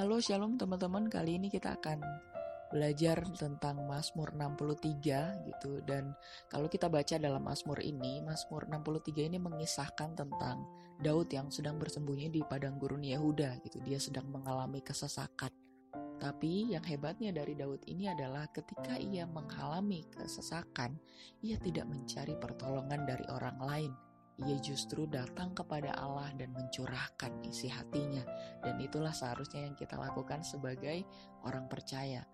Halo Shalom teman-teman, kali ini kita akan belajar tentang Mazmur 63 gitu dan kalau kita baca dalam Mazmur ini, Mazmur 63 ini mengisahkan tentang Daud yang sedang bersembunyi di padang gurun Yehuda gitu. Dia sedang mengalami kesesakan. Tapi yang hebatnya dari Daud ini adalah ketika ia mengalami kesesakan, ia tidak mencari pertolongan dari orang lain ia justru datang kepada Allah dan mencurahkan isi hatinya. Dan itulah seharusnya yang kita lakukan sebagai orang percaya.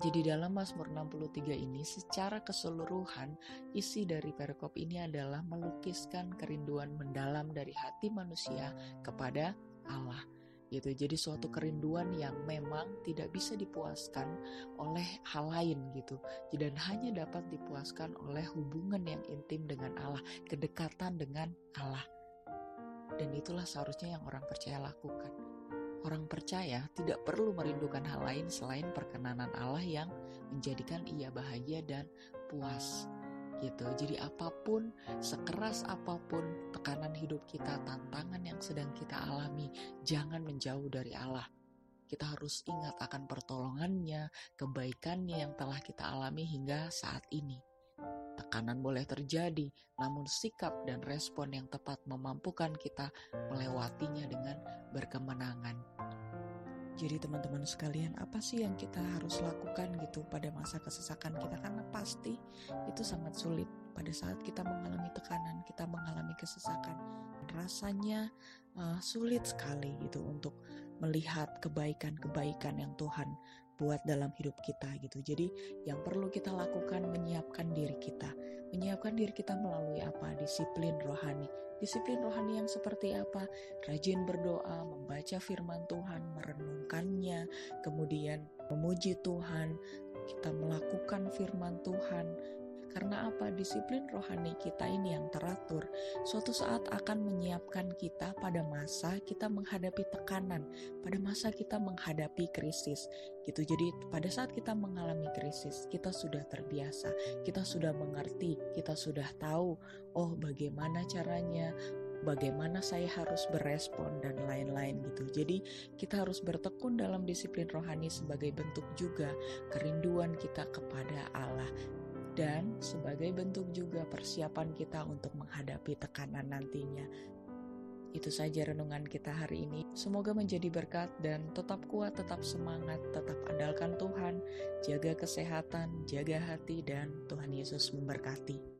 Jadi dalam Mazmur 63 ini secara keseluruhan isi dari perikop ini adalah melukiskan kerinduan mendalam dari hati manusia kepada Allah gitu. Jadi suatu kerinduan yang memang tidak bisa dipuaskan oleh hal lain gitu. Dan hanya dapat dipuaskan oleh hubungan yang intim dengan Allah, kedekatan dengan Allah. Dan itulah seharusnya yang orang percaya lakukan. Orang percaya tidak perlu merindukan hal lain selain perkenanan Allah yang menjadikan ia bahagia dan puas gitu. Jadi apa pun, sekeras apa pun tekanan hidup kita, tantangan yang sedang kita alami, jangan menjauh dari Allah. Kita harus ingat akan pertolongannya, kebaikannya yang telah kita alami hingga saat ini. Tekanan boleh terjadi, namun sikap dan respon yang tepat memampukan kita melewatinya dengan berkemenangan. Jadi teman-teman sekalian, apa sih yang kita harus lakukan gitu pada masa kesesakan kita? Karena pasti itu sangat sulit pada saat kita mengalami tekanan, kita mengalami kesesakan. Rasanya uh, sulit sekali gitu untuk melihat kebaikan-kebaikan yang Tuhan buat dalam hidup kita gitu. Jadi yang perlu kita lakukan menyiapkan diri kita. Menyiapkan diri kita melalui apa? Disiplin rohani. Disiplin rohani yang seperti apa? Rajin berdoa, membaca firman Tuhan, merenungkannya, kemudian memuji Tuhan, kita melakukan firman Tuhan, karena apa? Disiplin rohani kita ini yang teratur suatu saat akan menyiapkan kita pada masa kita menghadapi tekanan, pada masa kita menghadapi krisis. Gitu. Jadi pada saat kita mengalami krisis, kita sudah terbiasa, kita sudah mengerti, kita sudah tahu oh bagaimana caranya, bagaimana saya harus berespon dan lain-lain gitu. Jadi kita harus bertekun dalam disiplin rohani sebagai bentuk juga kerinduan kita kepada Allah dan sebagai bentuk juga persiapan kita untuk menghadapi tekanan nantinya. Itu saja renungan kita hari ini. Semoga menjadi berkat dan tetap kuat, tetap semangat, tetap andalkan Tuhan, jaga kesehatan, jaga hati, dan Tuhan Yesus memberkati.